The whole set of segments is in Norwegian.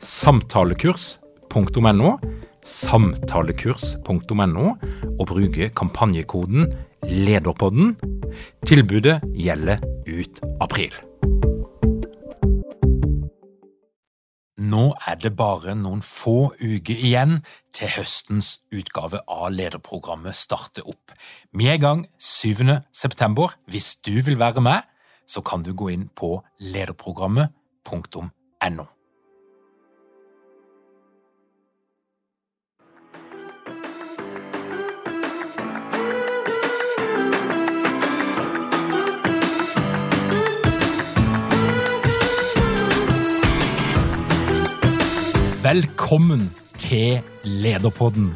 samtalekurs.no, samtalekurs.no, og bruke kampanjekoden LEDERPODDEN. Tilbudet gjelder ut april. Nå er det bare noen få uker igjen til høstens utgave av lederprogrammet starter opp. Vi er i gang 7. september. Hvis du vil være med, så kan du gå inn på lederprogrammet.no. Velkommen til Lederpodden.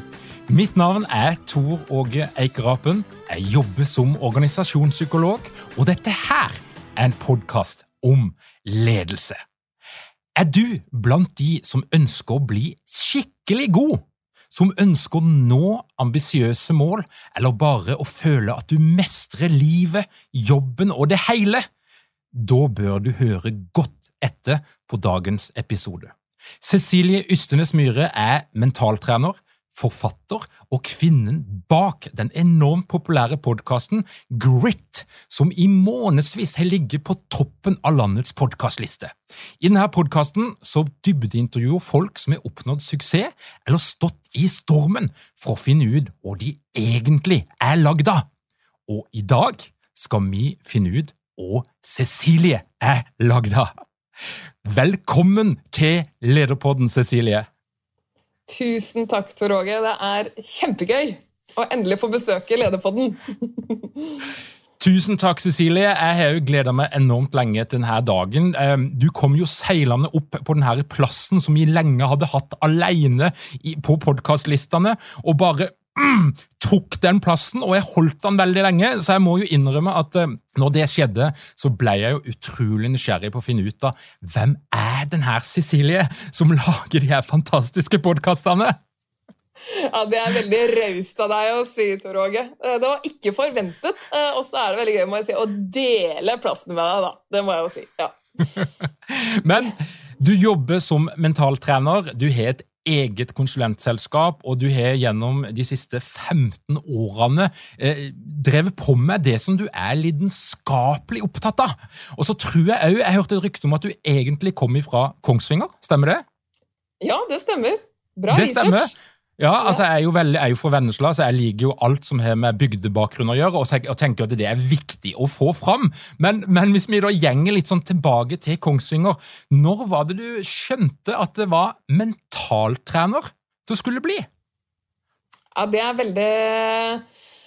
Mitt navn er Tor Åge Eikerapen. Jeg jobber som organisasjonspsykolog, og dette her er en podkast om ledelse. Er du blant de som ønsker å bli skikkelig god? Som ønsker å nå ambisiøse mål, eller bare å føle at du mestrer livet, jobben og det hele? Da bør du høre godt etter på dagens episode. Cecilie Ystenes Myhre er mentaltrener, forfatter og kvinnen bak den enormt populære podkasten Grit, som i månedsvis har ligget på toppen av landets podkastliste. I denne podkasten dybdeintervjuer folk som har oppnådd suksess eller stått i stormen for å finne ut hva de egentlig er lagd av. Og i dag skal vi finne ut hva Cecilie er lagd av. Velkommen til Lederpodden, Cecilie. Tusen takk, Tor Åge. Det er kjempegøy å endelig få besøke Lederpodden. Tusen takk, Cecilie. Jeg har jo gleda meg enormt lenge til denne dagen. Ehm, du kom jo seilende opp på denne plassen som vi lenge hadde hatt alene på podkastlistene, og bare mm, tok den plassen, og jeg holdt den veldig lenge. Så jeg må jo innrømme at uh, når det skjedde, så ble jeg jo utrolig nysgjerrig på å finne ut av hvem er den her Cecilie som lager de her fantastiske podkastene? Ja, Det er veldig raust av deg å si, Tor Åge. Eh, det var ikke forventet. Eh, og så er det veldig gøy må jeg si, å dele plassen med deg, da. Det må jeg jo si. ja. Men du jobber som mentaltrener. Du har et eget konsulentselskap, og du har gjennom de siste 15 årene eh, drevet på med det som du er lidenskapelig opptatt av. Og så tror jeg òg Jeg hørte et rykte om at du egentlig kom fra Kongsvinger, stemmer det? Ja, det stemmer. Bra det research. Stemmer. Ja, altså jeg er jo, veldig, jeg er jo fra Vennesla, så jeg liker jo alt som har med bygdebakgrunn å gjøre, og, tenker at det er viktig å få fram. Men, men hvis vi da gjenger litt sånn tilbake til Kongsvinger, når var det du skjønte at det var mentaltrener du skulle bli? Ja, det er veldig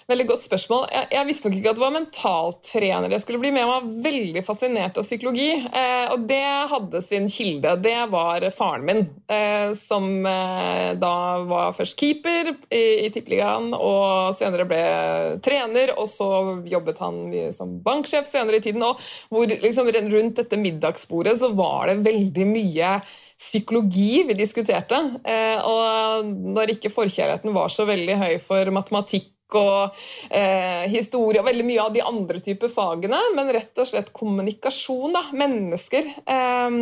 Veldig godt spørsmål. Jeg, jeg, visste nok ikke at det var mentaltrener jeg skulle bli, men jeg var veldig fascinert av psykologi. Eh, og det hadde sin kilde. Det var faren min, eh, som eh, da var først keeper i, i Tippeligaen, og senere ble trener, og så jobbet han som banksjef senere i tiden. Og hvor liksom, rundt dette middagsbordet så var det veldig mye psykologi vi diskuterte. Eh, og når ikke forkjærligheten var så veldig høy for matematikk og eh, historie og veldig mye av de andre typer fagene, men rett og slett kommunikasjon, da, mennesker. Eh,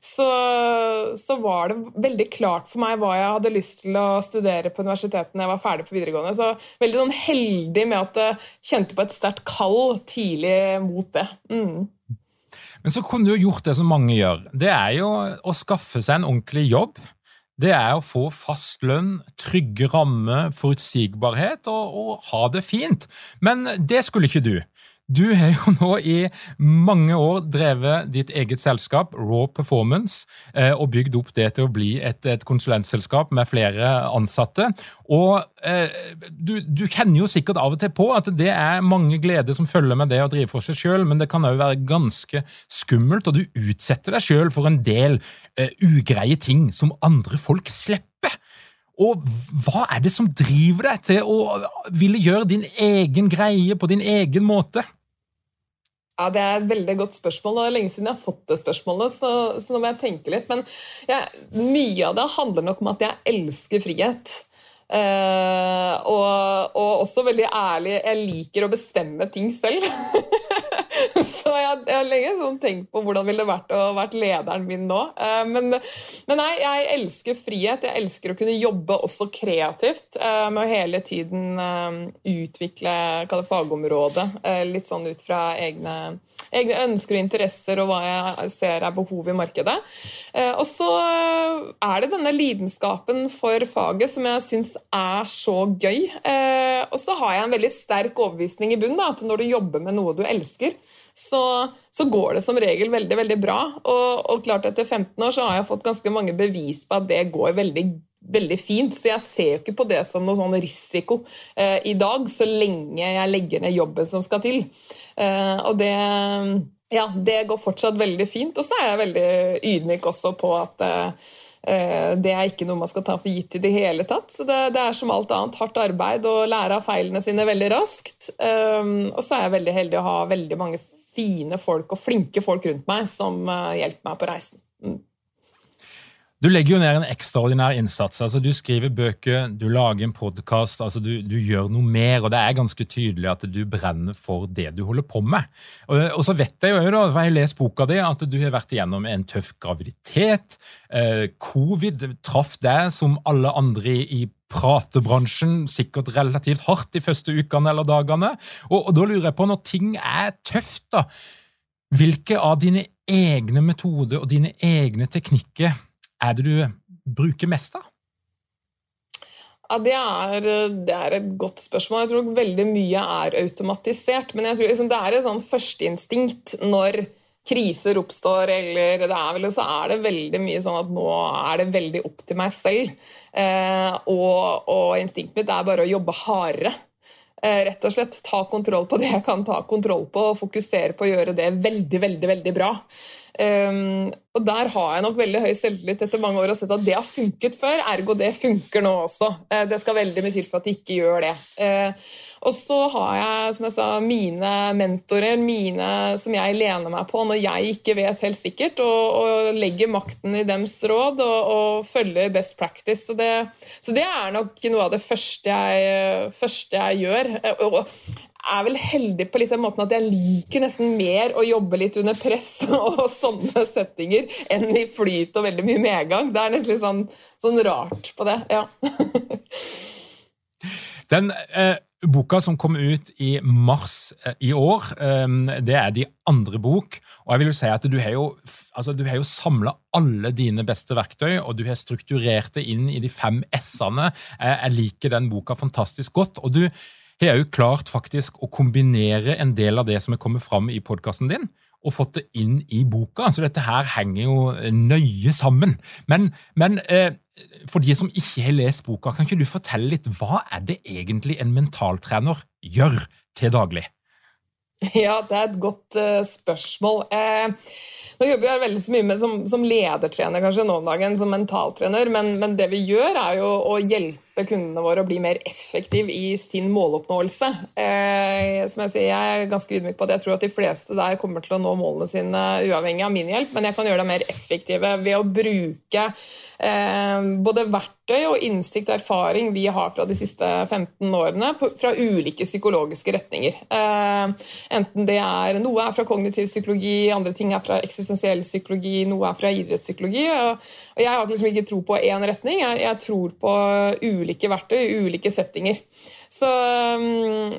så, så, var det veldig klart for meg hva jeg hadde lyst til å studere på universitetet når jeg var ferdig på videregående. Så veldig sånn heldig med at jeg kjente på et sterkt kall tidlig mot det. Mm. Men så kunne du jo gjort det som mange gjør. Det er jo å skaffe seg en ordentlig jobb det er å få fast lønn, trygge rammer, forutsigbarhet og, og ha det fint. Men det skulle ikke du. Du har jo nå i mange år drevet ditt eget selskap, Raw Performance, eh, og bygd opp det til å bli et, et konsulentselskap med flere ansatte. Og eh, du, du, kjenner jo sikkert av og til på at det er mange gleder som følger med det å drive for seg sjøl, men det kan òg være ganske skummelt, og du utsetter deg sjøl for en del eh, ugreie ting som andre folk slipper. Og hva er det som driver deg til å ville gjøre din egen greie på din egen måte? Ja, Det er et veldig godt spørsmål. og Det er lenge siden jeg har fått det spørsmålet, så, så nå må jeg tenke litt. Men ja, mye av det handler nok om at jeg elsker frihet. Eh, og, og, også veldig ærlig, jeg liker å bestemme ting selv. så jeg, jeg, har lenge sånn tenkt på hvordan ville det vært å vært lederen min nå. Uh, men, men, nei, jeg elsker frihet. Jeg elsker å kunne jobbe også kreativt uh, med å hele tiden utvikle fagområdet litt sånn ut fra egne egne ønsker og interesser og hva jeg ser er behov i markedet. Eh, og så er det denne lidenskapen for faget som jeg syns er så gøy. Eh, og så har jeg en veldig sterk overbevisning i bunnen at når du jobber med noe du elsker, så, så, går det som regel veldig veldig bra. Og, og, klart etter 15 år så har jeg fått ganske mange bevis på at det går veldig veldig fint. Så jeg ser jo ikke på det som noe sånn risiko eh, i dag, så lenge jeg legger ned jobben som skal til. Eh, og det, ja, det går fortsatt veldig fint. Og så er jeg veldig ydmyk også på at eh, det er ikke noe man skal ta for gitt i det hele tatt. Så det, det er som alt annet hardt arbeid å lære av feilene sine veldig raskt. Um, og så er jeg veldig heldig å ha veldig mange fine folk og flinke folk rundt meg som eh, hjelper meg på reisen. Mm. Du legger jo ned en ekstraordinær innsats. altså Du skriver bøker, du lager en podkast, altså du, du, gjør noe mer. og Det er ganske tydelig at du brenner for det du holder på med. Og, og så vet jeg jo, da, for jeg har lest boka di, at du har vært igjennom en tøff graviditet. Eh, covid traff deg som alle andre i, i pratebransjen sikkert relativt hardt de første ukene eller dagene. Og, og da lurer jeg på, når ting er tøft, da, hvilke av dine egne metoder og dine egne teknikker er det du bruker mest av? Ja, det er, det er, et godt spørsmål. Jeg tror veldig mye er automatisert. Men jeg tror liksom det er et sånn førsteinstinkt når kriser oppstår, eller det er vel, så er det veldig mye sånn at nå er det veldig opp til meg selv. Eh, og, og instinktet mitt er bare å jobbe hardere. Eh, rett og slett ta kontroll på det jeg kan ta kontroll på, og fokusere på å gjøre det veldig, veldig, veldig bra. Um, og der har jeg nok veldig høy selvtillit etter mange år og sett at det har funket før, ergo det funker nå også. Uh, det skal veldig mye til for at det ikke gjør det. Uh, og så har jeg som jeg sa, mine mentorer, mine som jeg lener meg på når jeg ikke vet helt sikkert, og, og legger makten i dems råd og, og følger best practice. Så det, så det, er nok noe av det første jeg, første jeg gjør. Og er vel heldig på litt den måten at jeg liker nesten mer å jobbe litt under press og sånne settinger enn i flyt og veldig mye medgang. Det er nesten litt sånn, sånn rart på det. Ja. Den eh, boka som kom ut i mars eh, i år, eh, det er de andre bok. Og jeg vil jo si at Du har jo, altså, jo samla alle dine beste verktøy, og du har strukturert det inn i de fem s-ene. Jeg, jeg liker den boka fantastisk godt. og du har jo klart faktisk å kombinere en del av det som er kommet fram i podkasten din, og fått det inn i boka. Så dette her henger jo nøye sammen. Men, men eh, for de som ikke har lest boka, kan ikke du fortelle litt hva er det egentlig en mentaltrener gjør til daglig? Ja, det er et godt uh, spørsmål. Eh, nå jobber jeg veldig så mye med som, som, ledertrener kanskje nå om dagen, som mentaltrener, men, men, det vi gjør, er jo å hjelpe kundene våre å bli mer effektive i sin måloppnåelse. Eh, som Jeg sier, jeg er ganske ydmyk på at jeg tror at de fleste der kommer til å nå målene sine uavhengig av min hjelp, men jeg kan gjøre dem mer effektive ved å bruke eh, både verktøy og innsikt og erfaring vi har fra de siste 15 årene, fra ulike psykologiske retninger. Eh, enten det er Noe er fra kognitiv psykologi, andre ting er fra eksistensiell psykologi, noe er fra idrettspsykologi. Og, og jeg har liksom ikke tro på én retning, jeg, jeg tror på ulike verktøy, ulike settinger. Så,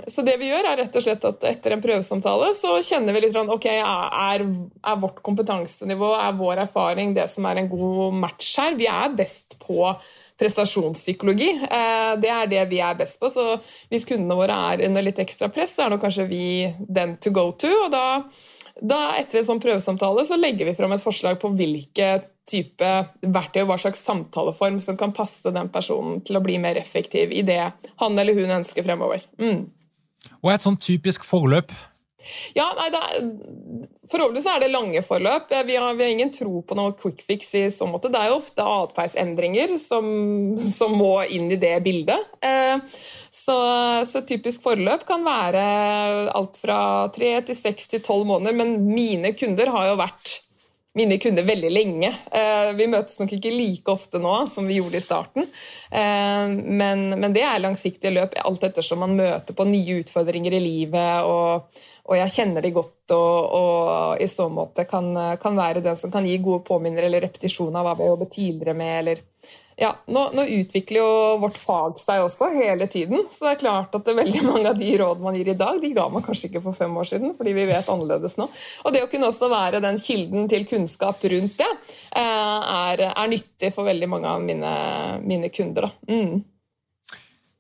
så, det vi gjør, er rett og slett at etter en prøvesamtale så kjenner vi litt ok, er, er vårt kompetansenivå, er vår erfaring det som er en god match her? Vi er best på prestasjonspsykologi. Eh, det er det vi er best på. Så hvis kundene våre er under litt ekstra press, så er nok kanskje vi den to go to. og da da, etter en sånn prøvesamtale så legger vi fram et forslag på hvilke type verktøy og hva slags samtaleform som kan passe den personen til å bli mer effektiv i det han eller hun ønsker fremover. Mm. Og et sånn typisk forløp? Ja, nei, er, Forhåpentligvis er det lange forløp. Vi har, vi har, ingen tro på noe quick fix i så måte. Det er jo ofte atferdsendringer som, som, må inn i det bildet. Eh, så, så typisk forløp kan være alt fra tre til seks til tolv måneder, men mine kunder har jo vært mine kunder veldig lenge. Eh, vi møtes nok ikke like ofte nå som vi gjorde i starten, eh, men, men det er langsiktige løp alt ettersom man møter på nye utfordringer i livet, og, og jeg kjenner de godt og, og i så måte kan, kan, være den som kan gi gode påminner eller repetisjon av hva vi har jobbet tidligere med, eller ja, nå, nå, utvikler jo vårt fag seg også hele tiden. Så det er klart at veldig mange av de råd man gir i dag, de ga man kanskje ikke for fem år siden, fordi vi vet annerledes nå. Og det å kunne også være den kilden til kunnskap rundt det, eh, er, er nyttig for veldig mange av mine, mine kunder. Da. Mm.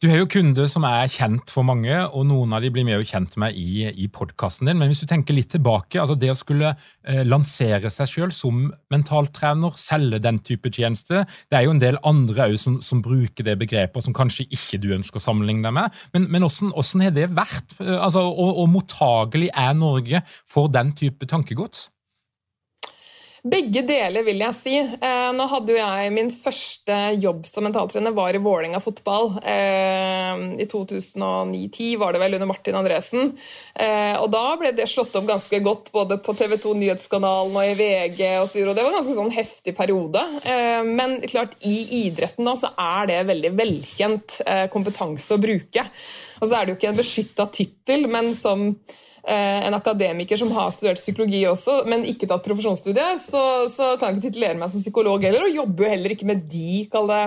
Du har jo kunder som er kjent for mange, og noen av de blir mer kjent med i, i podkasten din. Men hvis du tenker litt tilbake, altså det å skulle eh, lansere seg sjøl som mentaltrener, selge den type tjeneste Det er jo en del andre òg som, som, bruker det begrepet, som kanskje ikke du ønsker å sammenligne deg med. Men, men hvordan, hvordan, har det vært? Eh, altså, og, og mottagelig er Norge for den type tankegods? Begge deler, vil jeg si. Eh, nå hadde jo jeg Min første jobb som mentaltrener var i Vålerenga fotball. Eh, I 2009-10 var det vel under Martin Andresen. Eh, og da ble det slått opp ganske godt både på TV 2 Nyhetskanalen og i VG og og Det var en ganske sånn heftig periode. Men klart, i idretten da så er det veldig velkjent kompetanse å bruke. Og så er det jo ikke en beskytta tittel, men som en akademiker som har studert psykologi også, men ikke tatt profesjonsstudie, så, så kan jeg ikke titulere meg som psykolog heller, og jobber jo heller ikke med de kalde,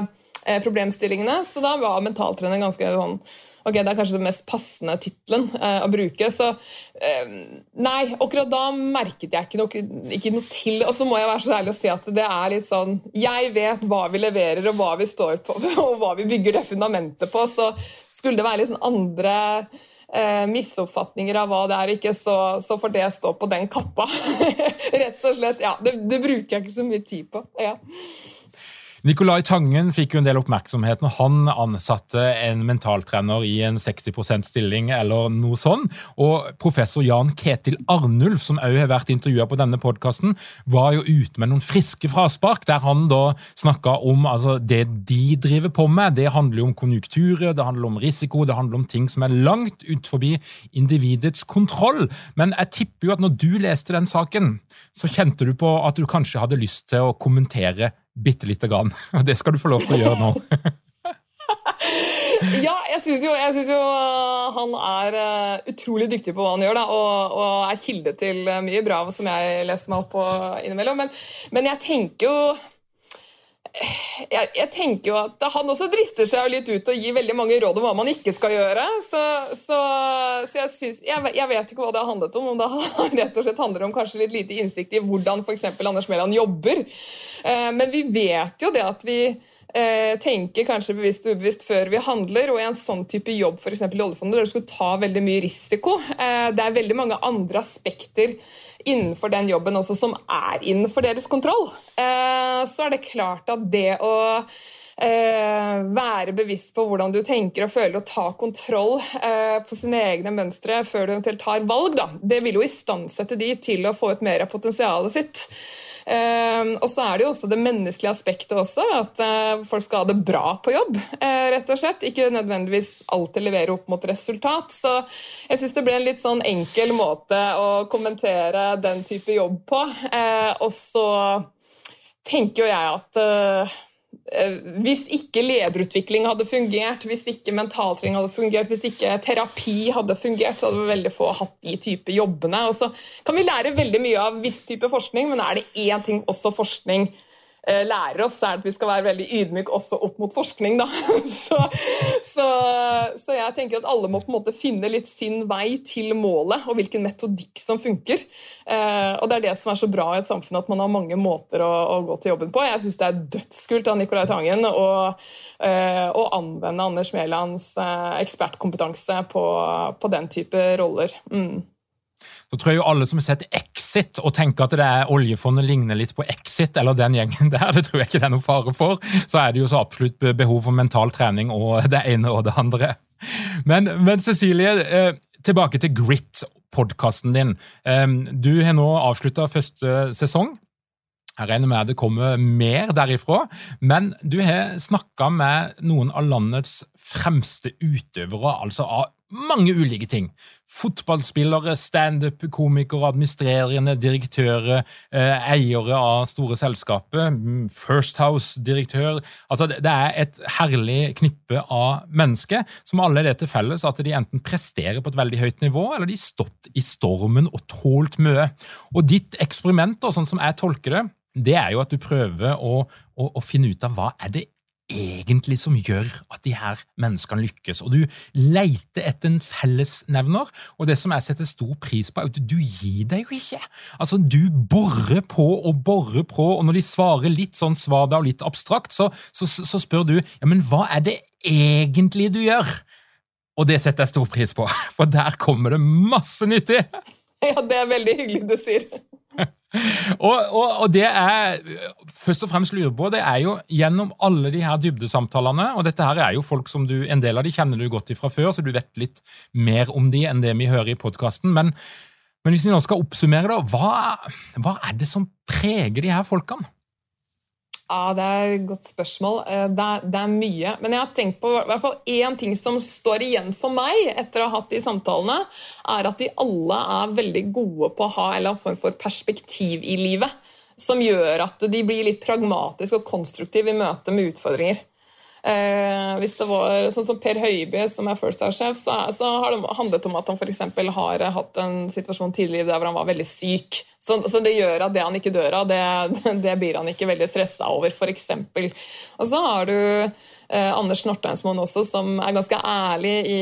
eh, problemstillingene. Så da var mentaltrening ganske sånn Ok, Det er kanskje den mest passende tittelen eh, å bruke. Så eh, nei, akkurat da merket jeg ikke noe, ikke noe til Og så må jeg være så ærlig å si at det er litt sånn Jeg vet hva vi leverer og hva vi står på, og hva vi bygger det fundamentet på. Så skulle det være litt sånn andre eh, misoppfatninger av hva det er, ikke, så, så får det stå på den kappa. Rett og slett. Ja, det, det, bruker jeg ikke så mye tid på. Ja. Nicolai Tangen fikk jo en del oppmerksomhet når han ansatte en mentaltrener i en 60% stilling, eller noe sånn. Og professor Jan Ketil Arnulf, som òg har vært intervjua på denne podkasten, var jo ute med noen friske fraspark, der han da snakka om altså, det de driver på med. Det handler jo om konjunkturer, det handler om risiko, det handler om ting som er langt ut forbi individets kontroll. Men jeg tipper jo at når du leste den saken, så kjente du på at du kanskje hadde lyst til å kommentere bitte lite grann. Og det skal du få lov til å gjøre nå. ja, jeg syns jo, jo, han er uh, utrolig dyktig på hva han gjør, da, og, og, er kilde til mye bra som jeg leser meg opp på innimellom. Men, men jeg tenker jo jeg, jeg, tenker jo at Han også drister seg litt ut og gir veldig mange råd om hva man ikke skal gjøre. Så, så, så jeg, synes, jeg, jeg, vet ikke hva det har handlet om. Om det rett og slett handler om kanskje litt lite innsikt i hvordan f.eks. Anders Mæland jobber. Eh, men vi vet jo det at vi eh, tenker kanskje bevisst og ubevisst før vi handler. Og i en sånn type jobb f.eks. i oljefondet, der du skulle ta veldig mye risiko, eh, det er veldig mange andre aspekter innenfor den jobben også som er innenfor deres kontroll, eh, så er det klart at det å eh, være bevisst på hvordan du tenker og føler og ta kontroll eh, på sine egne mønstre før du eventuelt tar valg, da, det vil jo istandsette de til å få ut mer av potensialet sitt. Uh, og så er det jo også det menneskelige aspektet også, at uh, folk skal ha det bra på jobb. Uh, rett og slett. Ikke nødvendigvis alltid levere opp mot resultat. Så jeg syns det ble en litt sånn enkel måte å kommentere den type jobb på. og så tenker jo jeg at Eh, hvis ikke lederutvikling hadde fungert, hvis ikke mentaltrening hadde fungert, hvis ikke terapi hadde fungert, så hadde vi veldig få hatt de type jobbene. Og så kan vi lære veldig mye av viss type forskning, men er det én ting også forskning eh, lærer oss, er at vi skal være veldig ydmyke også opp mot forskning. Så, så, så, jeg tenker at alle må på en måte finne litt sin vei til målet, og hvilken metodikk som funker. Eh, og Det er det som er så bra i et samfunn, at man har mange måter å, å gå til jobben på. Jeg syns det er dødskult av Nicolai Tangen å, eh, å anvende Anders Mælands eh, ekspertkompetanse på, på, den type roller. Mm. Så tror jeg jo alle som har sett Exit og tenker at det er oljefondet ligner litt på Exit, eller den gjengen der, det tror jeg ikke det er noen fare for, så er det jo så absolutt behov for mental trening og det ene og det andre. Men, men Cecilie, eh, tilbake til Grit-podkasten din. Eh, du har nå avslutta første sesong. Jeg regner med det kommer mer derifra, men du har snakka med noen av landets fremste utøvere, altså av mange ulike ting. Fotballspillere, standup-komikere, administrerende direktører, eh, eiere av store selskaper, mm, First House-direktør altså Det er et herlig knippe av mennesker som alle er det til felles at de enten presterer på et veldig høyt nivå, eller de har stått i stormen og tålt mye. Og ditt eksperiment, sånn som jeg tolker det, det er jo at du prøver å, å, å finne ut av hva er det egentlig som gjør at de her menneskene lykkes. Og du leiter etter en fellesnevner, og det som jeg setter stor pris på, er at du gir deg jo ikke. Altså, Du borer på og borer på, og når de svarer litt sånn svada og litt abstrakt, så, så, så spør du ja, men hva er det egentlig du gjør? Og det setter jeg stor pris på, for der kommer det masse nyttig! Ja, det er veldig hyggelig du sier og, og, og, det jeg først og fremst lurer på, det er jo gjennom alle de her dybdesamtalene Og dette her er jo folk som du, en del av de kjenner du godt ifra før, så du vet litt mer om de enn det vi hører i podkasten. Men, men, hvis vi nå skal oppsummere, da, hva, hva er det som preger de her folkene? Ja, Det er et godt spørsmål. Eh, det er, det er, mye. Men jeg har tenkt på i hvert fall én ting som står igjen for meg etter å ha hatt de samtalene, er at de alle er veldig gode på å ha en eller annen form for perspektiv i livet. Som gjør at de blir litt pragmatiske og konstruktive i møte med utfordringer. Eh, hvis det var sånn som Per Høiby, som er First House-sjef, så, så, har det handlet om at han f.eks. har hatt en situasjon tidligere der hvor han var veldig syk. Så, så, det gjør at det han ikke dør av, det, det blir han ikke veldig stressa over, f.eks. Og så har du eh, Anders Northeinsmoen også, som er ganske ærlig i,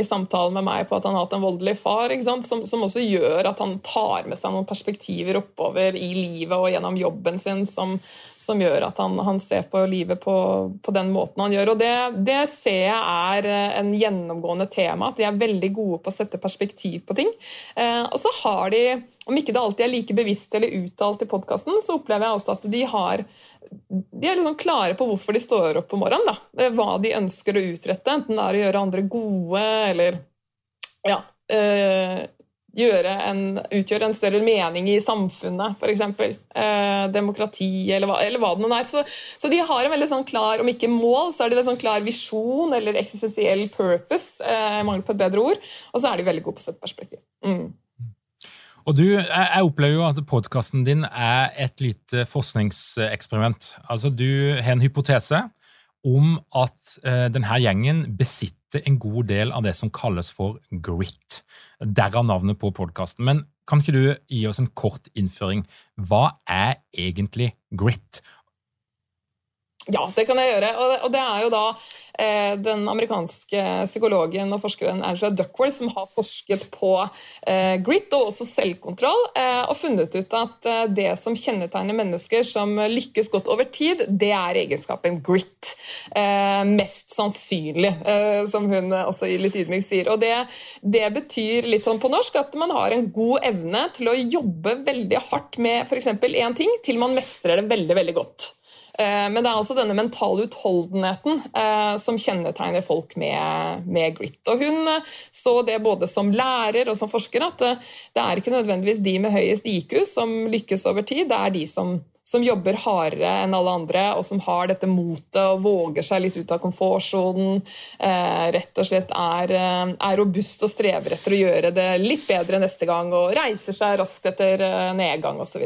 i, samtalen med meg på at han har hatt en voldelig far, som, som, også gjør at han tar med seg noen perspektiver oppover i livet og gjennom jobben sin som, som gjør at han, han ser på livet på, på, den måten han gjør. Og det, det, ser jeg er eh, en gjennomgående tema, at de er veldig gode på å sette perspektiv på ting. Eh, og så har de, om ikke det alltid er like bevisst eller uttalt i podkasten, så opplever jeg også at de har de er liksom klare på hvorfor de står opp om morgenen. Da. Hva de ønsker å utrette, enten det er å gjøre andre gode eller ja, øh, en, utgjøre en større mening i samfunnet, f.eks. Eh, demokrati, eller hva, eller hva det nå er. Så, så, de har en veldig sånn klar, om ikke mål, så er de en sånn klar visjon eller eksistensiell purpose, eh, mangel på et bedre ord, og så er de veldig gode på sitt perspektiv. Mm. Og du, Jeg opplever jo at podkasten din er et lite forskningseksperiment. Altså, Du har en hypotese om at eh, denne gjengen besitter en god del av det som kalles for grit. Derav navnet på podkasten. Men kan ikke du gi oss en kort innføring? Hva er egentlig grit? Ja, det kan jeg gjøre. Og det er jo da Eh, den amerikanske psykologen og forskeren Angela Duckworth, som har forsket på eh, grit og også selvkontroll, eh, og funnet ut at det som kjennetegner mennesker som lykkes godt over tid, det er egenskapen grit. Mest sannsynlig, som hun også litt ydmykt sier. Og det, det betyr litt sånn på norsk at man har en god evne til å jobbe veldig hardt med f.eks. én ting, til man mestrer det veldig, veldig godt. Eh, men det er altså denne mentale utholdenheten eh, som kjennetegner folk med, med, grit. Og hun eh, så det både som lærer og som forsker at det er ikke nødvendigvis de med høyest IQ som lykkes over tid, det er de som, som jobber hardere enn alle andre, og som har dette motet og våger seg litt ut av komfortsonen. rett og slett er, er robust og strever etter å gjøre det litt bedre neste gang og reiser seg raskt etter nedgang osv.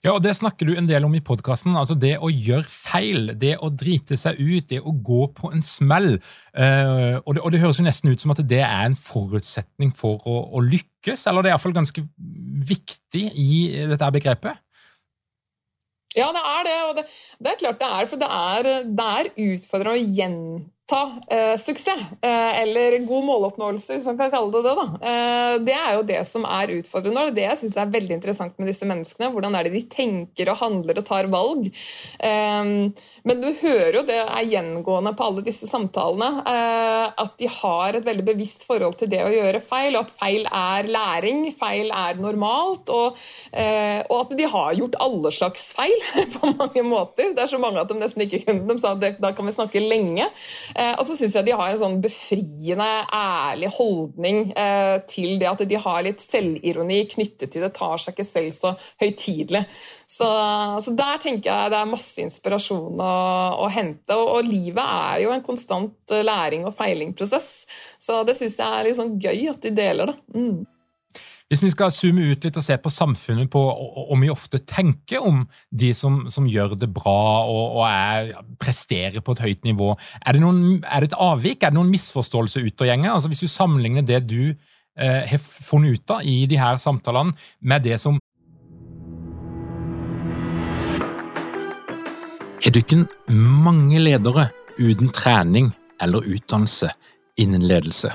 Ja, og Det snakker du en del om i podkasten. Altså det å gjøre feil, det å drite seg ut, det å gå på en smell. Uh, og, det, og, det, høres jo nesten ut som at det er en forutsetning for å, å lykkes, eller det er iallfall ganske viktig i dette begrepet? Ja, det er det. Og det, det er klart det er, for det er, det er utfordrende å gjenta eh, suksess, eh, eller god måloppnåelse, hvis man kan kalle det det. da. Eh, det er jo det som er utfordrende, og det jeg syns er veldig interessant med disse menneskene. Hvordan er det de tenker og handler og tar valg? Eh, men du hører jo det er gjengående på alle disse samtalene, eh, at de har et veldig bevisst forhold til det å gjøre feil, og at feil er læring, feil er normalt, og, eh, og at de har gjort alle slags feil på mange måter. Det er så mange at de nesten ikke kunne De sa at da kan vi snakke lenge. Eh, og så syns jeg de har en sånn befriende, ærlig holdning eh, til det at de har litt selvironi knyttet til det. Tar seg ikke selv så høytidelig. Så, så, der tenker jeg det er masse inspirasjon å, å hente. Og, og, livet er jo en konstant eh, læring- og feilingprosess. Så det syns jeg er litt sånn gøy at de deler det. Mm. Hvis vi skal zoome ut litt og se på samfunnet, på om vi ofte tenker om de som, som gjør det bra og, og er, presterer på et høyt nivå, er det, noen, er det et avvik? Er det noen misforståelser ute og gjenger? Altså Hvis du sammenligner det du eh, har funnet ut av i de her samtalene, med det som Har dere mange ledere uten trening eller utdannelse innen ledelse?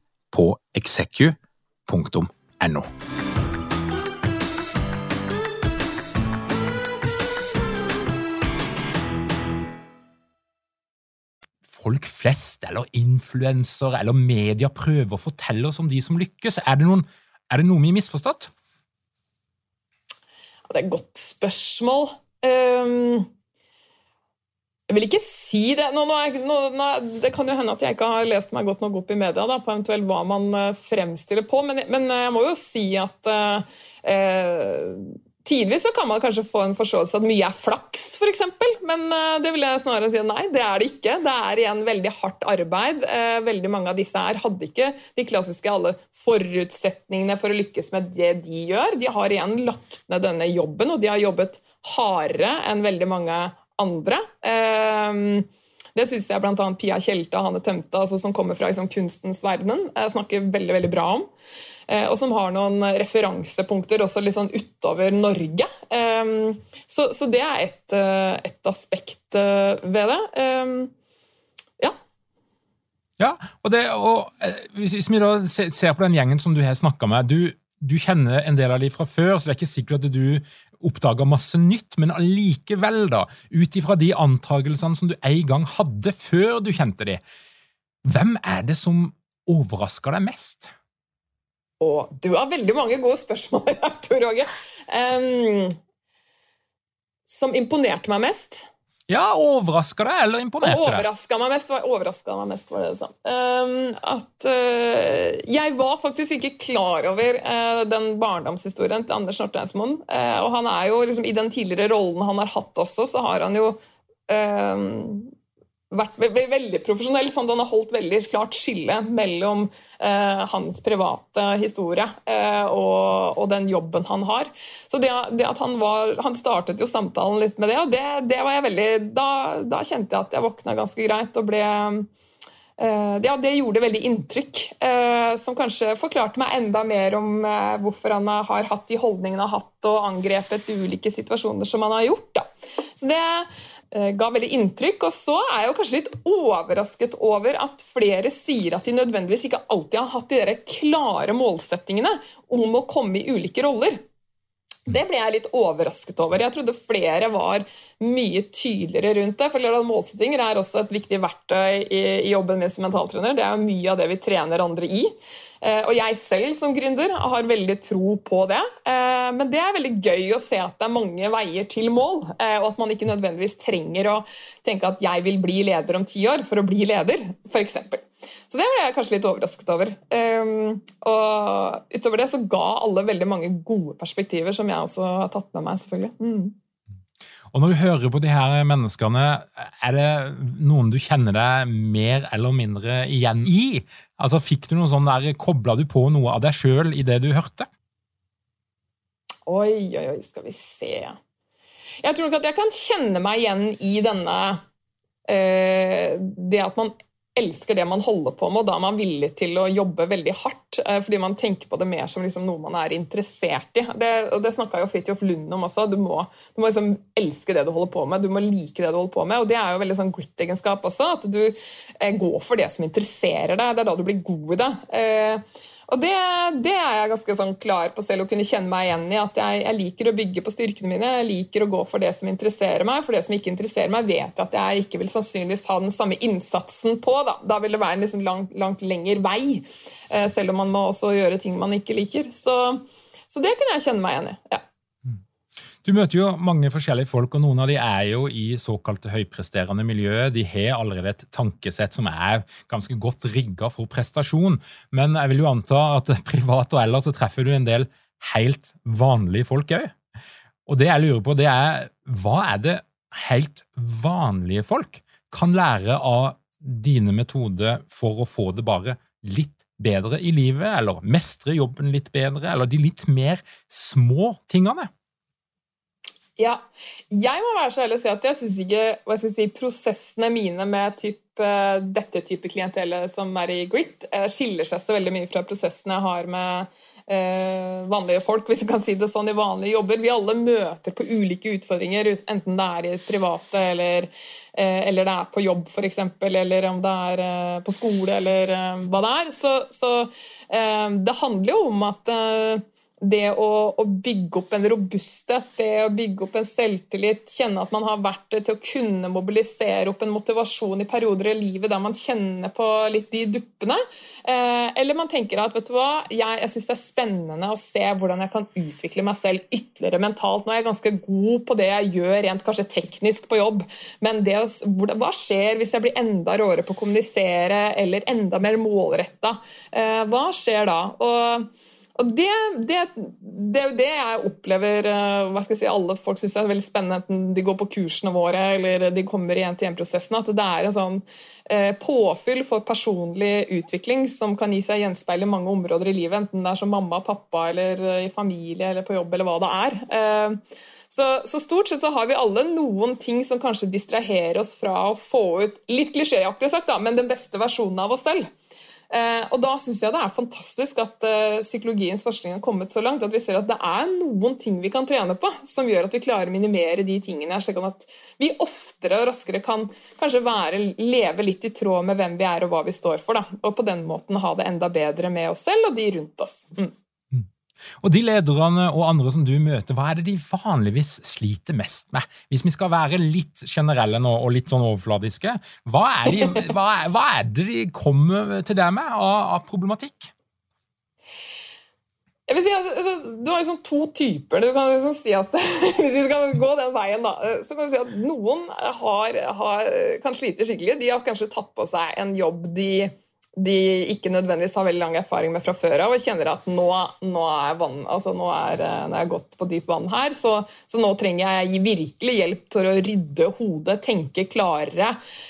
på execu.no. folk flest eller influensere eller media prøver å fortelle oss om de som lykkes? Er det, noen, er det noe vi har misforstått? det er et godt spørsmål. Um, jeg vil ikke si det. Nå, nå er, nå, det kan jo hende at jeg ikke har lest meg godt nok opp i media da, på eventuelt hva man uh, fremstiller på, men, men, eh, jeg må jo si at uh, uh, Tidvis kan man kanskje få en forståelse at mye er flaks, f.eks., men det vil jeg snarere si nei, det er det ikke. Det er igjen veldig hardt arbeid. Veldig mange av disse her hadde ikke de klassiske alle forutsetningene for å lykkes med det de gjør. De har igjen lagt ned denne jobben, og de har jobbet hardere enn veldig mange andre. Ehm, det syns jeg bl.a. Pia Tjelte og Hanne Tømte, altså, som kommer fra liksom, kunstens verden, eh, snakker veldig veldig bra om. Eh, og som har noen referansepunkter også litt sånn utover Norge. Ehm, så, så det er et, eh, et, aspekt ved det. Ehm, ja. Ja, og, det, og hvis, vi da ser på den gjengen som du har snakka med du, du kjenner en del av dem fra før, så det er ikke sikkert at du oppdaga masse nytt, men allikevel, da, ut ifra de antagelsene som du en gang hadde før du kjente de, hvem er det som overrasker deg mest? Å, du har veldig mange gode spørsmål, Tor Åge. Um, som imponerte meg mest? Ja, Overraska deg eller imponerte deg? Overraska meg mest, var, meg mest, var det du sa. Um, at uh, Jeg var faktisk ikke klar over uh, den barndomshistorien til Anders Northeimsmoen. Uh, og han er jo liksom, I den tidligere rollen han har hatt også, så har han jo um, vært veldig profesjonell. sånn Han har holdt veldig klart skille mellom eh, hans private historie eh, og, og, den jobben han har. Så det, det, at Han var, han startet jo samtalen litt med det, og det, det var jeg veldig da, da, kjente jeg at jeg våkna ganske greit og ble eh, ja, Det gjorde veldig inntrykk, eh, som kanskje forklarte meg enda mer om eh, hvorfor han har hatt de holdningene han har hatt, og angrepet ulike situasjoner som han har gjort. Da. Så det ga veldig inntrykk. Og så er jeg jo kanskje litt overrasket over at flere sier at de nødvendigvis ikke alltid har hatt de der klare målsettingene om å komme i ulike roller. Det ble jeg litt overrasket over. Jeg trodde flere var mye tydeligere rundt det. For målsettinger er også et viktig verktøy i, jobben min som mentaltrener. Det er mye av det vi trener andre i. Eh, og jeg selv som gründer har veldig tro på det. Eh, men det er veldig gøy å se at det er mange veier til mål, eh, og at man ikke nødvendigvis trenger å tenke at jeg vil bli leder om ti år for å bli leder, f.eks. Så det ble jeg kanskje litt overrasket over. Og utover det så ga alle veldig mange gode perspektiver som jeg også har tatt med meg, selvfølgelig. Mm. Og når du hører på de her menneskene, er det noen du kjenner deg mer eller mindre igjen i? Altså, Fikk du noe sånn der, Kobla du på noe av deg sjøl i det du hørte? Oi, oi, oi, skal vi se Jeg tror nok at jeg kan kjenne meg igjen i denne eh, Det at man elsker det man holder på med, og da er man villig til å jobbe veldig hardt. Eh, fordi man tenker på det mer som liksom noe man er interessert i. Det, og det snakka jo Fridtjof Lund om også. Du må, du må liksom elske det du holder på med. Du må like det du holder på med. Og det er jo veldig sånn grit-egenskap også. At du eh, går for det som interesserer deg. Det er da du blir god i det. Eh, og det, det, er jeg ganske sånn klar på selv å kunne kjenne meg igjen i. At jeg, jeg, liker å bygge på styrkene mine. Jeg liker å gå for det som interesserer meg. For det som ikke interesserer meg, vet jeg at jeg ikke vil sannsynligvis ha den samme innsatsen på. Da, da vil det være en liksom langt, langt lengre vei. Eh, selv om man må også gjøre ting man ikke liker. Så, så det kunne jeg kjenne meg igjen i. ja. Du møter jo mange forskjellige folk, og noen av de er jo i såkalte høypresterende miljøer. De har allerede et tankesett som er ganske godt rigga for prestasjon. Men jeg vil jo anta at privat og ellers så treffer du en del helt vanlige folk òg. Og det jeg lurer på, det er hva er det helt vanlige folk kan lære av dine metoder for å få det bare litt bedre i livet, eller mestre jobben litt bedre, eller de litt mer små tingene? Ja. Jeg må være så ærlig å si at jeg syns ikke hva skal jeg si, prosessene mine med typ, dette type klientelle som er i Grit, eh, skiller seg så veldig mye fra prosessene jeg har med eh, vanlige folk, hvis jeg kan si det sånn, i vanlige jobber. Vi alle møter på ulike utfordringer, enten det er i det private eller, eh, eller det er på jobb, f.eks., eller om det er eh, på skole, eller eh, hva det er. Så, så eh, det handler jo om at det å, å, bygge opp en robusthet, det å bygge opp en selvtillit, kjenne at man har verktøy til å kunne mobilisere opp en motivasjon i perioder i livet der man kjenner på litt de duppene. Eh, eller man tenker at vet du hva, jeg, jeg syns det er spennende å se hvordan jeg kan utvikle meg selv ytterligere mentalt. Nå er jeg ganske god på det jeg gjør rent kanskje teknisk på jobb, men det, hva skjer hvis jeg blir enda råere på å kommunisere eller enda mer målretta? Eh, hva skjer da? Og og det, det, det, det jeg opplever eh, hva skal jeg si, alle folk syns er veldig spennende, enten de går på kursene våre eller de kommer i en-til-en-prosessen, at det er en sånn eh, påfyll for personlig utvikling som kan gi seg gjenspeil i mange områder i livet, enten det er som mamma, pappa, eller eh, i familie eller på jobb, eller hva det er. Så, så, stort sett så har vi alle noen ting som kanskje distraherer oss fra å få ut, litt klisjéaktig sagt, da, men den beste versjonen av oss selv. Eh, og Da syns jeg det er fantastisk at eh, psykologiens forskning har kommet så langt at vi ser at det er noen ting vi kan trene på som gjør at vi klarer å minimere de tingene, slik at vi oftere og raskere kan kanskje være, leve litt i tråd med hvem vi er og hva vi står for. Da. Og på den måten ha det enda bedre med oss selv og de rundt oss. Mm. Og De lederne og andre som du møter, hva er det de vanligvis sliter mest med? Hvis vi skal være litt generelle nå, og litt sånn overfladiske, hva er, de, hva, hva er det de kommer til deg med av, av problematikk? Jeg vil si, altså, altså, Du har liksom to typer. Du kan liksom si at Hvis vi skal gå den veien, da, så kan du si at noen har, har, kan slite skikkelig. De har kanskje tatt på seg en jobb de de ikke nødvendigvis har veldig lang erfaring med fra før av, og kjenner at nå, nå, er vann, altså nå, er, eh, nå er jeg gått på dyp vann her, så, så, nå trenger jeg virkelig hjelp til å rydde hodet, tenke klarere,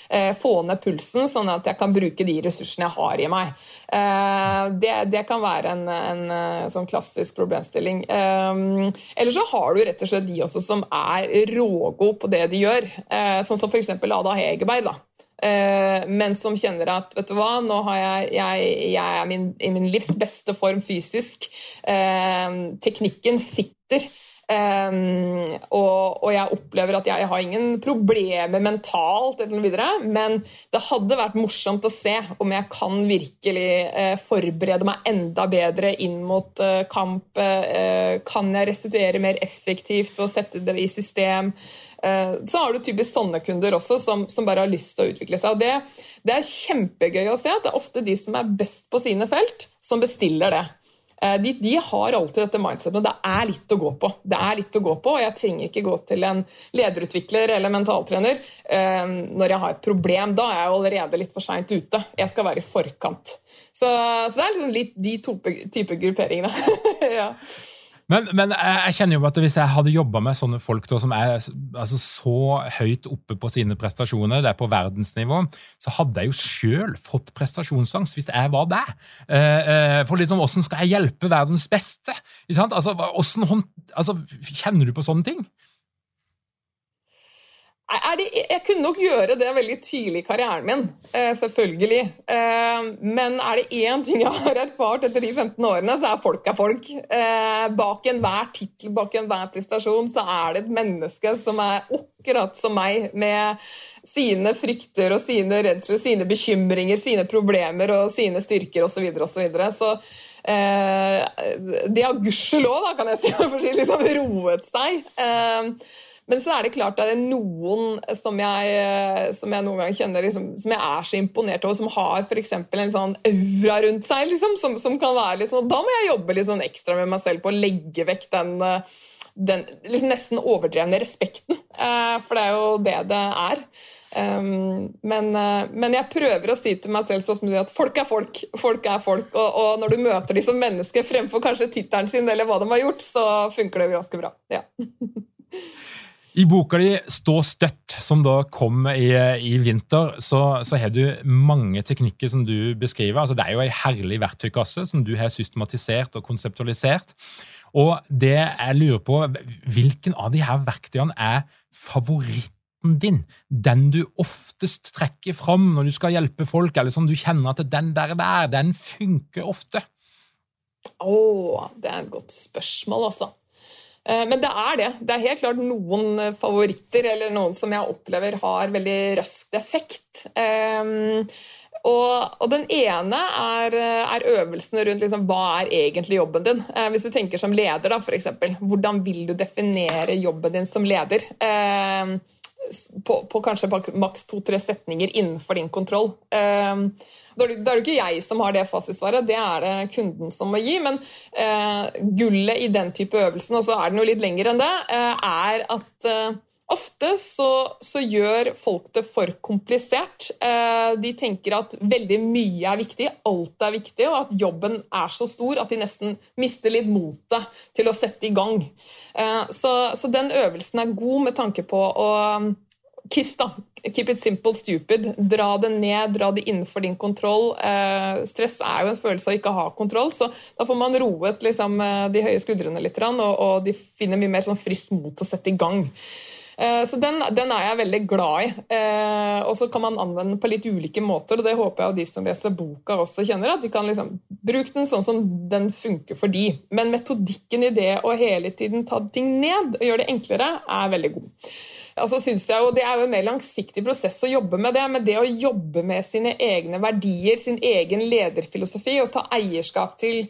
eh, få ned pulsen, sånn at jeg kan bruke de ressursene jeg har i meg. Eh, det, det, kan være en, en, eh, sånn klassisk problemstilling. Eh, eller så har du rett og slett de også som er rågode på det de gjør, eh, sånn som f.eks. Ada Hegerberg. da men som kjenner at vet du hva, nå har jeg, jeg, jeg er min, i min livs beste form fysisk. Eh, teknikken sitter. Um, og, og, jeg opplever at jeg har ingen problemer mentalt, videre, men det hadde vært morsomt å se om jeg kan virkelig forberede meg enda bedre inn mot kamp. Kan jeg restituere mer effektivt ved å sette det i system? Så har du typisk sånne kunder også, som, som, bare har lyst til å utvikle seg. og det, det er kjempegøy å se at det er ofte de som er best på sine felt, som bestiller det. Eh, de, de, har alltid dette mindsetet. Det er litt å gå på. Det er litt å gå på, og Jeg trenger ikke gå til en lederutvikler eller mentaltrener eh, når jeg har et problem. Da er jeg allerede litt for seint ute. Jeg skal være i forkant. Så, så det er liksom litt de type, type grupperingene. ja. Men, men, jeg kjenner jo at hvis jeg hadde jobba med sånne folk da, som er altså, så høyt oppe på sine prestasjoner, det er på verdensnivå, så hadde jeg jo sjøl fått prestasjonsangst hvis jeg var der. Eh, eh, for liksom, Åssen skal jeg hjelpe verdens beste? Altså, hvordan, altså, kjenner du på sånne ting? Det, jeg kunne nok gjøre det veldig tidlig i karrieren min, eh, selvfølgelig. Eh, men er det én ting jeg har erfart etter de 15 årene, så er folk er folk. Eh, bak enhver tittel, bak enhver prestasjon, så er det et menneske som er akkurat som meg, med sine frykter og sine redsler, sine bekymringer, sine problemer og sine styrker osv. osv. Så, videre, så det har gudskjelov, kan jeg si, for å si liksom roet seg. Men så er det klart det er noen som jeg, som jeg noen ganger kjenner liksom, som jeg er så imponert over, som har f.eks. en sånn aura rundt seg, liksom, som, som, kan være liksom, Da må jeg jobbe litt sånn ekstra med meg selv på å legge vekk den, den liksom nesten overdrevne respekten. Eh, for det er jo det det er. Um, men, men, jeg prøver å si til meg selv så at folk er folk. Folk er folk, og, og når du møter dem som mennesker fremfor kanskje tittelen sin eller hva de har gjort, så funker det ganske bra. Ja. I boka di 'Stå støtt', som da kom i, i vinter, så, så, har du mange teknikker som du beskriver. Altså, det er jo ei herlig verktøykasse som du har systematisert og konseptualisert. Og det jeg lurer på, hvilken av de her verktøyene er favoritten din? Den du oftest trekker fram når du skal hjelpe folk, eller som du kjenner at den der, der den funker ofte? Å, oh, det er et godt spørsmål, altså. Eh, men det er det. Det er helt klart noen eh, favoritter, eller noen som jeg opplever har veldig rask effekt. Um, og, og, den ene er, er øvelsene rundt liksom, hva er egentlig jobben din. Eh, hvis du tenker som leder, da, f.eks. Hvordan vil du definere jobben din som leder? Eh, på, på, kanskje maks to-tre setninger innenfor din kontroll. Eh, da er det ikke jeg som har det fasitsvaret, det er det kunden som må gi. Men eh, gullet i den type øvelsen, og så er den jo litt lenger enn det, eh, er at eh, ofte så, så, gjør folk det for komplisert. Eh, de tenker at veldig mye er viktig, alt er viktig, og at jobben er så stor at de nesten mister litt motet til å sette i gang. Eh, så, så den øvelsen er god med tanke på å KISS, da. Keep it simple, stupid. Dra det ned, dra det innenfor din kontroll. Eh, stress er jo en følelse av ikke å ha kontroll, så da får man roet liksom, de høye skuldrene litt, og, de finner mye mer sånn friskt mot å sette i gang. Eh, så den, den, er jeg veldig glad i. Eh, og så kan man anvende den på litt ulike måter, og det håper jeg de som leser boka også kjenner, at de kan liksom bruke den sånn som den funker for de. Men metodikken i det å hele tiden ta ting ned og gjøre det enklere, er veldig god altså synes jeg jo Det er jo en mer langsiktig prosess å jobbe med det, men det å jobbe med sine egne verdier, sin egen lederfilosofi og ta eierskap til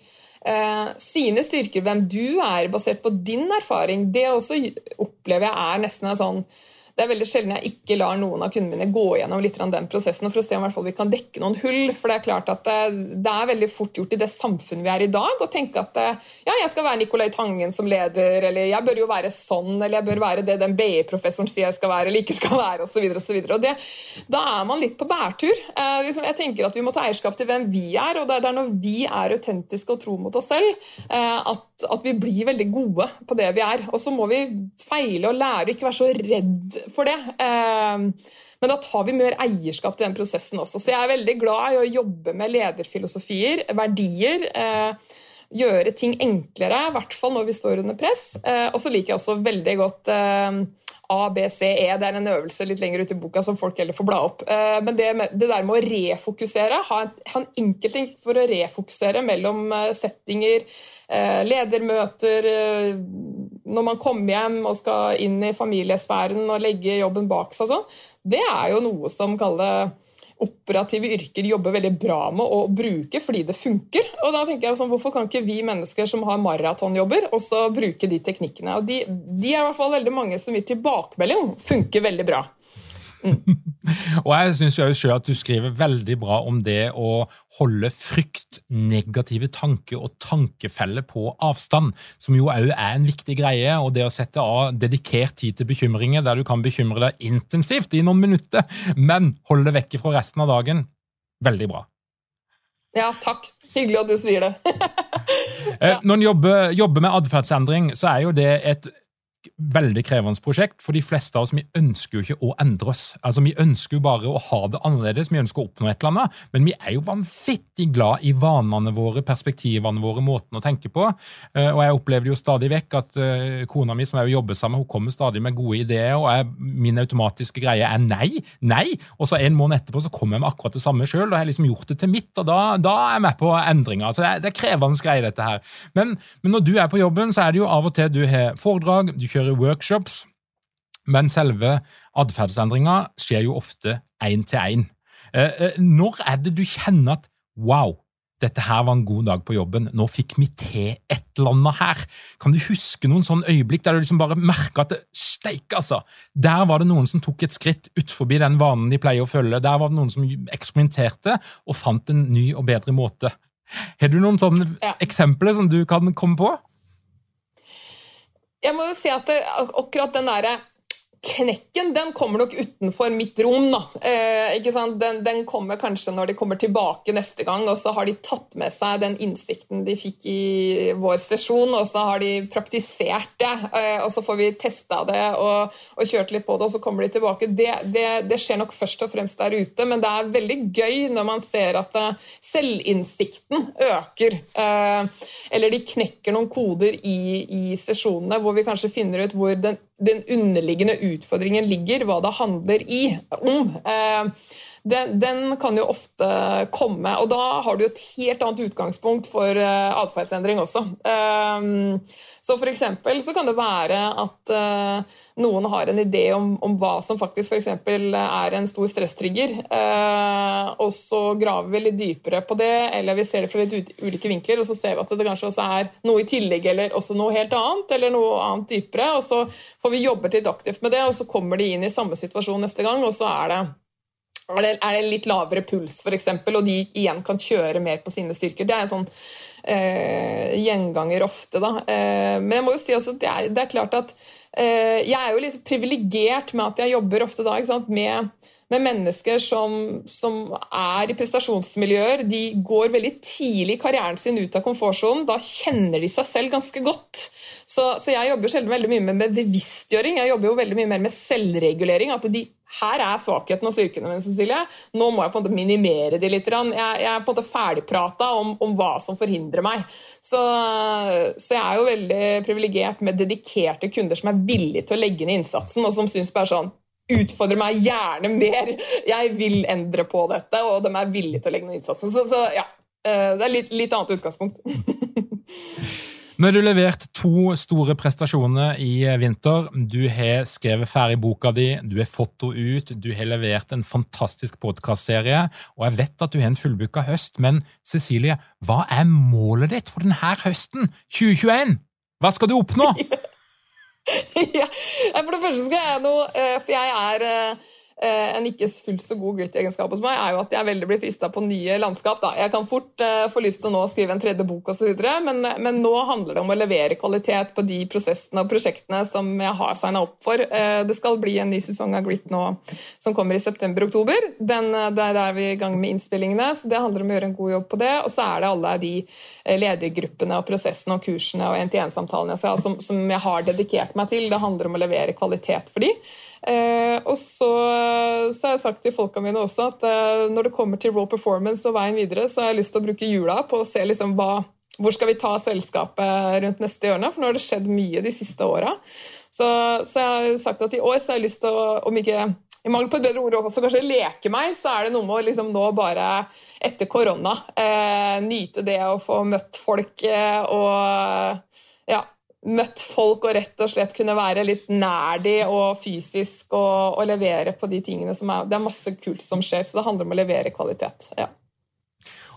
eh, sine styrker, hvem du er, basert på din erfaring, det også opplever jeg er nesten en sånn det er veldig sjelden jeg ikke lar noen av kundene mine gå gjennom litt den prosessen for å se om vi kan dekke noen hull. For det er klart at det, det, er veldig fort gjort i det samfunnet vi er i dag, å tenke at ja, jeg skal være Nicolai Tangen som leder, eller jeg bør jo være sånn, eller jeg bør være det den BI-professoren sier jeg skal være, eller ikke skal være, osv. osv. Da er man litt på bærtur. Eh, liksom, jeg tenker at vi må ta eierskap til hvem vi er, og det er når vi er autentiske og tro mot oss selv, eh, at, at vi blir veldig gode på det vi er. Og så må vi feile og lære, ikke være så redd for det. Ehm, men da tar vi mer eierskap til den prosessen også. Så jeg er veldig glad i å jobbe med lederfilosofier, verdier. Eh, gjøre ting enklere, i hvert fall når vi står under press. Eh, og så liker jeg også veldig godt ehm, A, B, C, E. Det er en øvelse litt lenger ute i boka som folk heller får bla opp. Eh, men det, det, der med å refokusere, ha en, ha en enkelting for å refokusere mellom settinger, ledermøter når man kommer hjem og skal inn i familiesfæren og legge jobben bak seg sånn, det er jo noe som kaller operative yrker jobber veldig bra med å bruke fordi det funker. Og da tenker jeg sånn, Hvorfor kan ikke vi mennesker som har maratonjobber, også bruke de teknikkene? Og de, de er i hvert fall veldig mange som gir tilbakemelding funker veldig bra. og jeg syns sjøl at du skriver veldig bra om det å holde frykt, negative tanker og tankefeller på avstand, som jo òg er en viktig greie. Og det å sette av dedikert tid til bekymringer, der du kan bekymre deg intensivt i noen minutter, men holde det vekke fra resten av dagen. Veldig bra. Ja, takk. Hyggelig at du sier det. ja. når en jobber, jobber med atferdsendring, så er jo det et veldig krevende prosjekt, for de fleste av oss vi ønsker jo ikke å endre oss. Altså, Vi ønsker jo bare å ha det annerledes, vi ønsker å oppnå et eller annet, men vi er jo vanvittig glad i vanene våre, perspektivene våre, måten å tenke på. Eh, og jeg opplever jo stadig vekk at uh, kona mi, som jeg jobber sammen hun kommer stadig med gode ideer, og jeg, min automatiske greie er nei, nei, og så en måned etterpå så kommer jeg med akkurat det samme sjøl, og har liksom gjort det til mitt, og da, da er jeg med på endringer. Altså, det er, det er krevende greie, dette her. Men, men når du er på jobben, så er det jo av og til du har foredrag, du kjører workshops, men selve atferdsendringa skjer jo ofte én til én. Når er det du kjenner at wow, dette her var en god dag på jobben, nå fikk vi til et eller annet her? Kan du huske noen sånn øyeblikk der du liksom bare merka at steik, altså! Der var det noen som tok et skritt utenfor den vanen de pleier å følge. Der var det noen som eksperimenterte og fant en ny og bedre måte. Har du noen sånne ja. eksempler som du kan komme på? Jeg må jo si at det, akkurat den derre knekken den kommer nok utenfor mitt rom. da. Eh, den, den, kommer kanskje når de kommer tilbake neste gang, og så har de tatt med seg den innsikten de fikk i vår sesjon, og så har de praktisert det. Eh, og så får vi testa det og, og, kjørt litt på det, og så kommer de tilbake. Det, det, det, skjer nok først og fremst der ute, men det er veldig gøy når man ser at uh, selvinnsikten øker. Eh, eller de knekker noen koder i, i sesjonene hvor vi kanskje finner ut hvor den den underliggende utfordringen ligger, hva det handler i, om. Eh, den, den, kan jo ofte komme, og da har du et helt annet utgangspunkt for uh, atferdsendring også. Um, så for eksempel så kan det være at uh, noen har en idé om, om hva som faktisk for er en stor stresstrigger, uh, og så graver vi litt dypere på det, eller vi ser det fra litt ulike vinkler, og så ser vi at det kanskje også er noe i tillegg, eller også noe helt annet, eller noe annet dypere, og så får vi jobbet litt aktivt med det, og så kommer de inn i samme situasjon neste gang, og så er det er det, er det litt lavere puls, f.eks., og de igjen kan kjøre mer på sine styrker. Det er en sånn eh, gjenganger ofte, da. Eh, men jeg må jo si også at det er, det er klart at eh, jeg er jo litt privilegert med at jeg jobber ofte da med, med, mennesker som, som, er i prestasjonsmiljøer. De går veldig tidlig i karrieren sin ut av komfortsonen. Da kjenner de seg selv ganske godt. Så, så jeg jobber sjelden veldig mye med bevisstgjøring. Jeg jobber jo veldig mye mer med selvregulering. at de her er svakheten og styrkene mine, Cecilie. Nå må jeg på en måte minimere de litt. Jeg, er på en måte ferdigprata om, om hva som forhindrer meg. Så, så jeg er jo veldig privilegert med dedikerte kunder som er villige til å legge ned innsatsen, og som syns bare sånn Utfordre meg gjerne mer. Jeg vil endre på dette, og de er villige til å legge ned innsatsen. Så, så ja, eh, det er litt, litt annet utgangspunkt. Nå har du levert to store prestasjoner i vinter. Du har skrevet ferdig boka di, du har fått henne ut, du har levert en fantastisk podkastserie, og jeg vet at du har en fullbooka høst, men Cecilie, hva er målet ditt for denne høsten 2021? Hva skal du oppnå? ja, for det første skal jeg noe eh, For jeg er eh, en ikke fullt så god grit-egenskap hos meg er jo at jeg veldig blir frista på nye landskap. Da. Jeg kan fort uh, få lyst til å nå skrive en tredje bok osv., men, men nå handler det om å levere kvalitet på de prosessene og prosjektene som jeg har signa opp for. Uh, det skal bli en ny sesong av Grit nå som kommer i september-oktober. Der er vi i gang med innspillingene, så det handler om å gjøre en god jobb på det. Og så er det alle de ledergruppene og prosessene og kursene og NTN-samtalene som, som jeg har dedikert meg til. Det handler om å levere kvalitet for de. Eh, og så, så, har jeg sagt til folka mine også at eh, når det kommer til raw performance og veien videre, så har jeg lyst til å bruke jula på å se liksom hva, hvor skal vi ta selskapet rundt neste hjørne, for nå har det skjedd mye de siste åra. Så, så, jeg har sagt at i år så har jeg lyst til å, om ikke i mangel på et bedre ord også kanskje leke meg, så er det noe med å liksom nå bare, etter korona, eh, nyte det å få møtt folk eh, og ja, møtt folk og rett og slett kunne være litt nær de og fysisk og, og, levere på de tingene som er Det er masse kult som skjer, så det handler om å levere kvalitet. ja.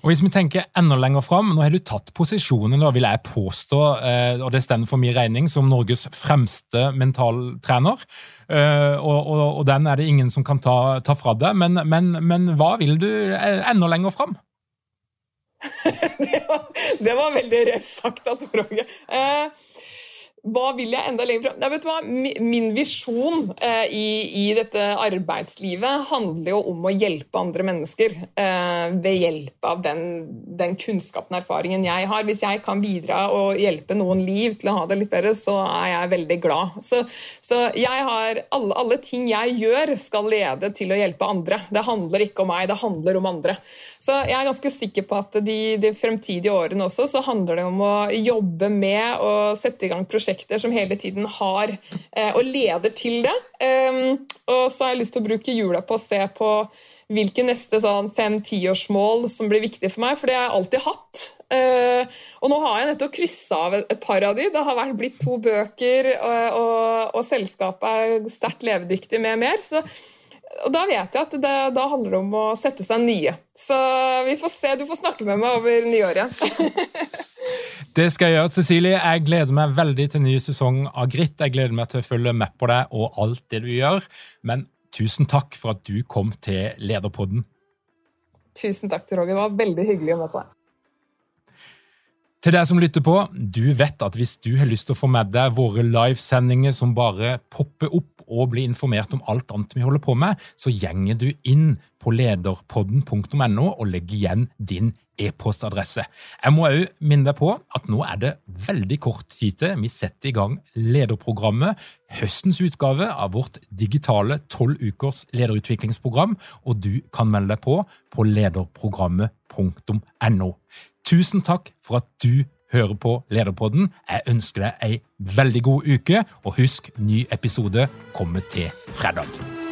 Og Hvis vi tenker enda lenger fram, nå har du tatt posisjonen, da vil jeg påstå, eh, og det stender for min regning, som Norges fremste mentaltrener. Eh, og, og, og, den er det ingen som kan ta, ta fra deg. Men, men, men, hva vil du eh, enda lenger fram? det, var, det var veldig røft sagt av Tor Åge. Hva vil jeg enda lenger frem? vet du hva? Min visjon eh, i, i, dette arbeidslivet handler jo om å hjelpe andre mennesker eh, ved hjelp av den, den, kunnskapen og erfaringen jeg har. Hvis jeg kan bidra og hjelpe noen liv til å ha det litt bedre, så er jeg veldig glad. Så, så jeg har alle, alle, ting jeg gjør, skal lede til å hjelpe andre. Det handler ikke om meg, det handler om andre. Så jeg er ganske sikker på at de, de fremtidige årene også så handler det om å jobbe med og sette i gang prosjekter prosjekter som hele tiden har eh, og leder til det. Um, og så har jeg lyst til å bruke jula på å se på hvilke neste sånn fem-tiårsmål som blir viktige for meg, for det har jeg alltid hatt. Uh, og nå har jeg nettopp kryssa av et par av de. Det har vært blitt to bøker, og, og, og selskapet er sterkt levedyktig med mer. så og da vet jeg at det, da handler det om å sette seg nye. Så vi får se. Du får snakke med meg over nyåret. Det skal jeg gjøre, Cecilie. Jeg gleder meg veldig til ny sesong av Gritt. Jeg gleder meg til å følge med på deg og alt det du gjør. Men tusen takk for at du kom til Lederpodden. Tusen takk til Roger. Det var veldig hyggelig å møte deg. Til deg som lytter på, du vet at hvis du har lyst til å få med deg våre livesendinger som bare popper opp og bli informert om alt annet vi holder på med, så gjenger du inn på lederpodden.no og legger igjen din e-postadresse. Jeg må òg minne deg på at nå er det veldig kort tid til vi setter i gang lederprogrammet, høstens utgave av vårt digitale tolv ukers lederutviklingsprogram, og du kan melde deg på på lederprogrammet.no. Tusen takk for at du hører på Lederpodden. Jeg ønsker deg ei veldig god uke, og husk, ny episode kommer til fredag.